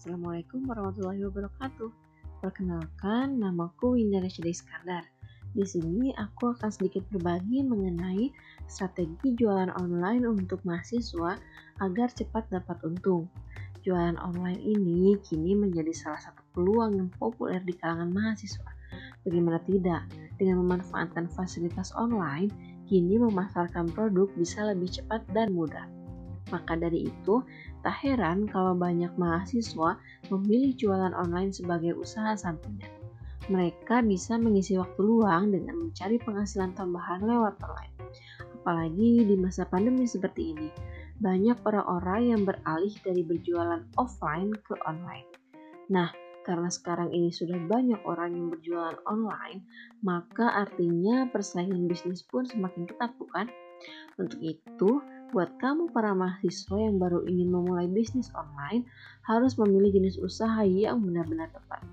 Assalamualaikum warahmatullahi wabarakatuh. Perkenalkan, namaku Winda Rashida Iskandar. Di sini aku akan sedikit berbagi mengenai strategi jualan online untuk mahasiswa agar cepat dapat untung. Jualan online ini kini menjadi salah satu peluang yang populer di kalangan mahasiswa. Bagaimana tidak, dengan memanfaatkan fasilitas online, kini memasarkan produk bisa lebih cepat dan mudah. Maka dari itu, tak heran kalau banyak mahasiswa memilih jualan online sebagai usaha sampingan. Mereka bisa mengisi waktu luang dengan mencari penghasilan tambahan lewat online. Apalagi di masa pandemi seperti ini, banyak orang-orang yang beralih dari berjualan offline ke online. Nah, karena sekarang ini sudah banyak orang yang berjualan online, maka artinya persaingan bisnis pun semakin ketat, bukan? Untuk itu, Buat kamu para mahasiswa yang baru ingin memulai bisnis online, harus memilih jenis usaha yang benar-benar tepat.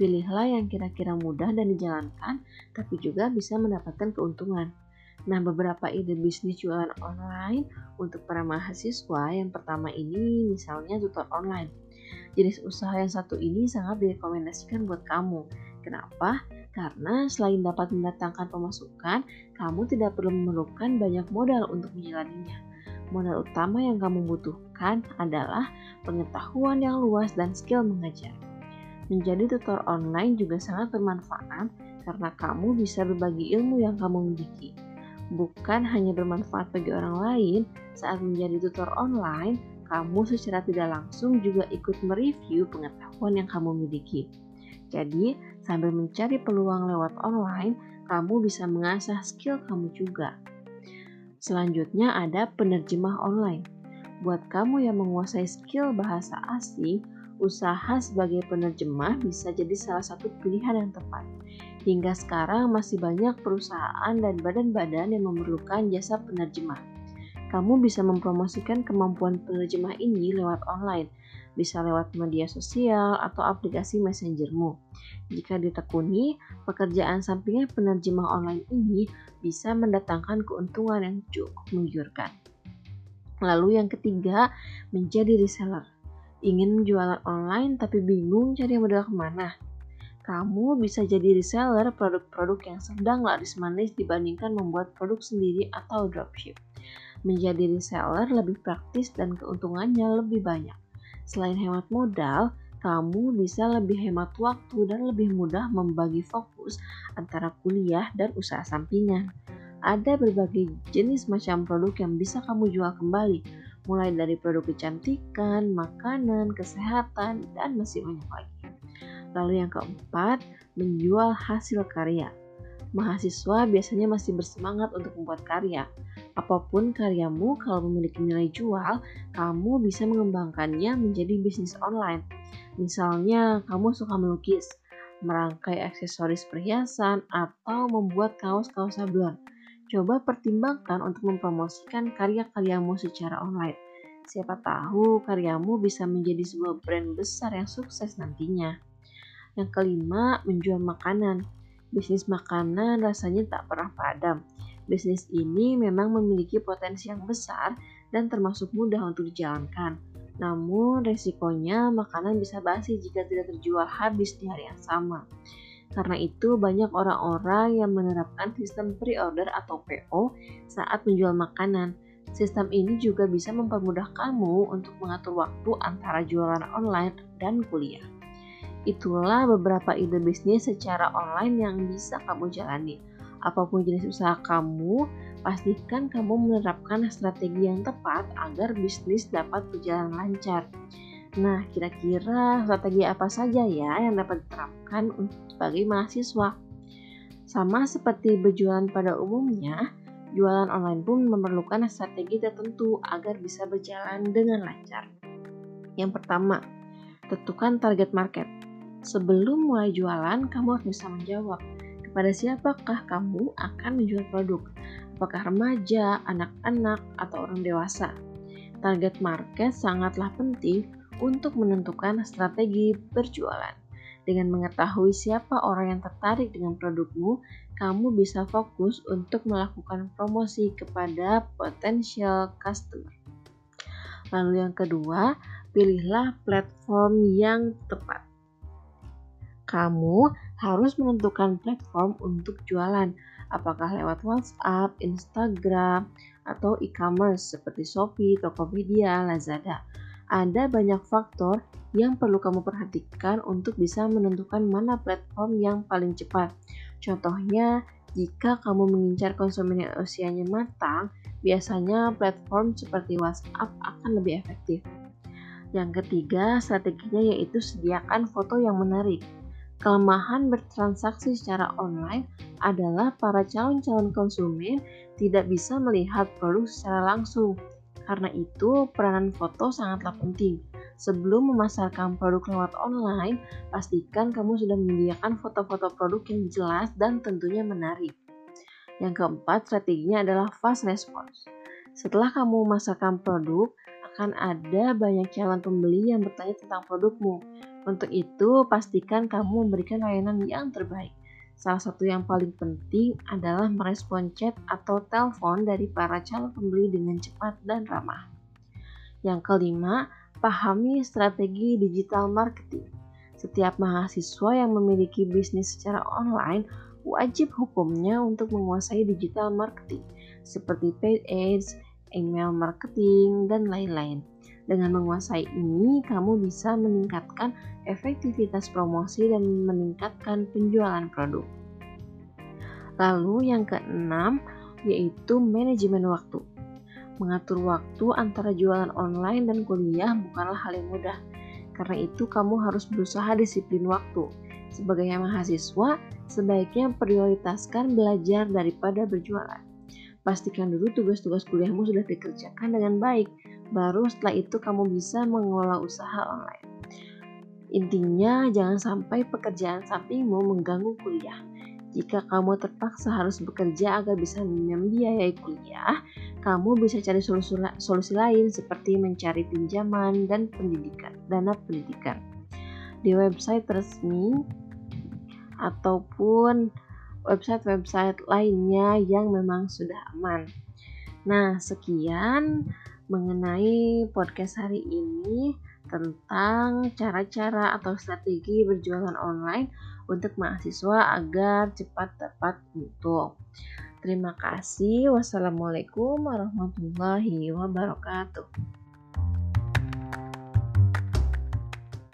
Pilihlah yang kira-kira mudah dan dijalankan, tapi juga bisa mendapatkan keuntungan. Nah, beberapa ide bisnis jualan online untuk para mahasiswa yang pertama ini misalnya tutor online. Jenis usaha yang satu ini sangat direkomendasikan buat kamu. Kenapa? Karena selain dapat mendatangkan pemasukan, kamu tidak perlu memerlukan banyak modal untuk menjalaninya modal utama yang kamu butuhkan adalah pengetahuan yang luas dan skill mengajar. Menjadi tutor online juga sangat bermanfaat karena kamu bisa berbagi ilmu yang kamu miliki. Bukan hanya bermanfaat bagi orang lain, saat menjadi tutor online, kamu secara tidak langsung juga ikut mereview pengetahuan yang kamu miliki. Jadi, sambil mencari peluang lewat online, kamu bisa mengasah skill kamu juga. Selanjutnya ada penerjemah online. Buat kamu yang menguasai skill bahasa asing, usaha sebagai penerjemah bisa jadi salah satu pilihan yang tepat. Hingga sekarang masih banyak perusahaan dan badan-badan yang memerlukan jasa penerjemah. Kamu bisa mempromosikan kemampuan penerjemah ini lewat online, bisa lewat media sosial atau aplikasi messengermu. Jika ditekuni, pekerjaan sampingan penerjemah online ini bisa mendatangkan keuntungan yang cukup menggiurkan. Lalu yang ketiga, menjadi reseller. Ingin jualan online tapi bingung cari modal ke mana? Kamu bisa jadi reseller produk-produk yang sedang laris manis dibandingkan membuat produk sendiri atau dropship. Menjadi reseller lebih praktis dan keuntungannya lebih banyak. Selain hemat modal, kamu bisa lebih hemat waktu dan lebih mudah membagi fokus antara kuliah dan usaha sampingan. Ada berbagai jenis macam produk yang bisa kamu jual kembali, mulai dari produk kecantikan, makanan, kesehatan, dan masih banyak lagi. Lalu yang keempat, menjual hasil karya. Mahasiswa biasanya masih bersemangat untuk membuat karya, Apa pun karyamu, kalau memiliki nilai jual, kamu bisa mengembangkannya menjadi bisnis online. Misalnya, kamu suka melukis, merangkai aksesoris perhiasan, atau membuat kaos-kaos sablon. Coba pertimbangkan untuk mempromosikan karya-karyamu secara online. Siapa tahu karyamu bisa menjadi sebuah brand besar yang sukses nantinya. Yang kelima, menjual makanan. Bisnis makanan rasanya tak pernah padam Bisnis ini memang memiliki potensi yang besar dan termasuk mudah untuk dijalankan. Namun, resikonya makanan bisa basi jika tidak terjual habis di hari yang sama. Karena itu, banyak orang-orang yang menerapkan sistem pre-order atau PO saat menjual makanan. Sistem ini juga bisa mempermudah kamu untuk mengatur waktu antara jualan online dan kuliah. Itulah beberapa ide bisnis secara online yang bisa kamu jalani apa pun jenis usaha kamu, pastikan kamu menerapkan strategi yang tepat agar bisnis dapat berjalan lancar. Nah, kira-kira strategi apa saja ya yang dapat diterapkan sebagai mahasiswa? Sama seperti berjualan pada umumnya, jualan online pun memerlukan strategi tertentu agar bisa berjalan dengan lancar. Yang pertama, tentukan target market. Sebelum mulai jualan, kamu harus bisa menjawab kepada siapakah kamu akan menjual produk? Apakah remaja, anak-anak, atau orang dewasa? Target market sangatlah penting untuk menentukan strategi berjualan. Dengan mengetahui siapa orang yang tertarik dengan produkmu, kamu bisa fokus untuk melakukan promosi kepada potensial customer. Lalu yang kedua, pilihlah platform yang tepat. Kamu harus menentukan platform untuk jualan, apakah lewat WhatsApp, Instagram, atau e-commerce seperti Shopee, Tokopedia, Lazada. Ada banyak faktor yang perlu kamu perhatikan untuk bisa menentukan mana platform yang paling cepat. Contohnya, jika kamu mengincar konsumen yang usianya matang, biasanya platform seperti WhatsApp akan lebih efektif. Yang ketiga, strateginya yaitu sediakan foto yang menarik. Kelemahan bertransaksi secara online adalah para calon-calon konsumen tidak bisa melihat produk secara langsung. Karena itu, peranan foto sangatlah penting. Sebelum memasarkan produk lewat online, pastikan kamu sudah menyediakan foto-foto produk yang jelas dan tentunya menarik. Yang keempat, strateginya adalah fast response. Setelah kamu memasarkan produk, akan ada banyak calon pembeli yang bertanya tentang produkmu. Untuk itu, pastikan kamu memberikan layanan yang terbaik. Salah satu yang paling penting adalah merespon chat atau telepon dari para calon pembeli dengan cepat dan ramah. Yang kelima, pahami strategi digital marketing. Setiap mahasiswa yang memiliki bisnis secara online wajib hukumnya untuk menguasai digital marketing seperti paid ads, email marketing, dan lain-lain. Dengan menguasai ini, kamu bisa meningkatkan efektivitas promosi dan meningkatkan penjualan produk. Lalu yang keenam yaitu manajemen waktu. Mengatur waktu antara jualan online dan kuliah bukanlah hal yang mudah. Karena itu kamu harus berusaha disiplin waktu. Sebagai mahasiswa, sebaiknya prioritaskan belajar daripada berjualan. Pastikan dulu tugas-tugas kuliahmu sudah dikerjakan dengan baik Baru setelah itu kamu bisa mengelola usaha online. Intinya, jangan sampai pekerjaan sampingmu mengganggu kuliah. Jika kamu terpaksa harus bekerja agar bisa membiayai kuliah, kamu bisa cari solusi, solusi lain seperti mencari pinjaman dan pendidikan, dana pendidikan di website resmi ataupun website-website lainnya yang memang sudah aman. Nah, sekian mengenai podcast hari ini tentang cara-cara atau strategi berjualan online untuk mahasiswa agar cepat dapat untung. Terima kasih. Wassalamualaikum warahmatullahi wabarakatuh.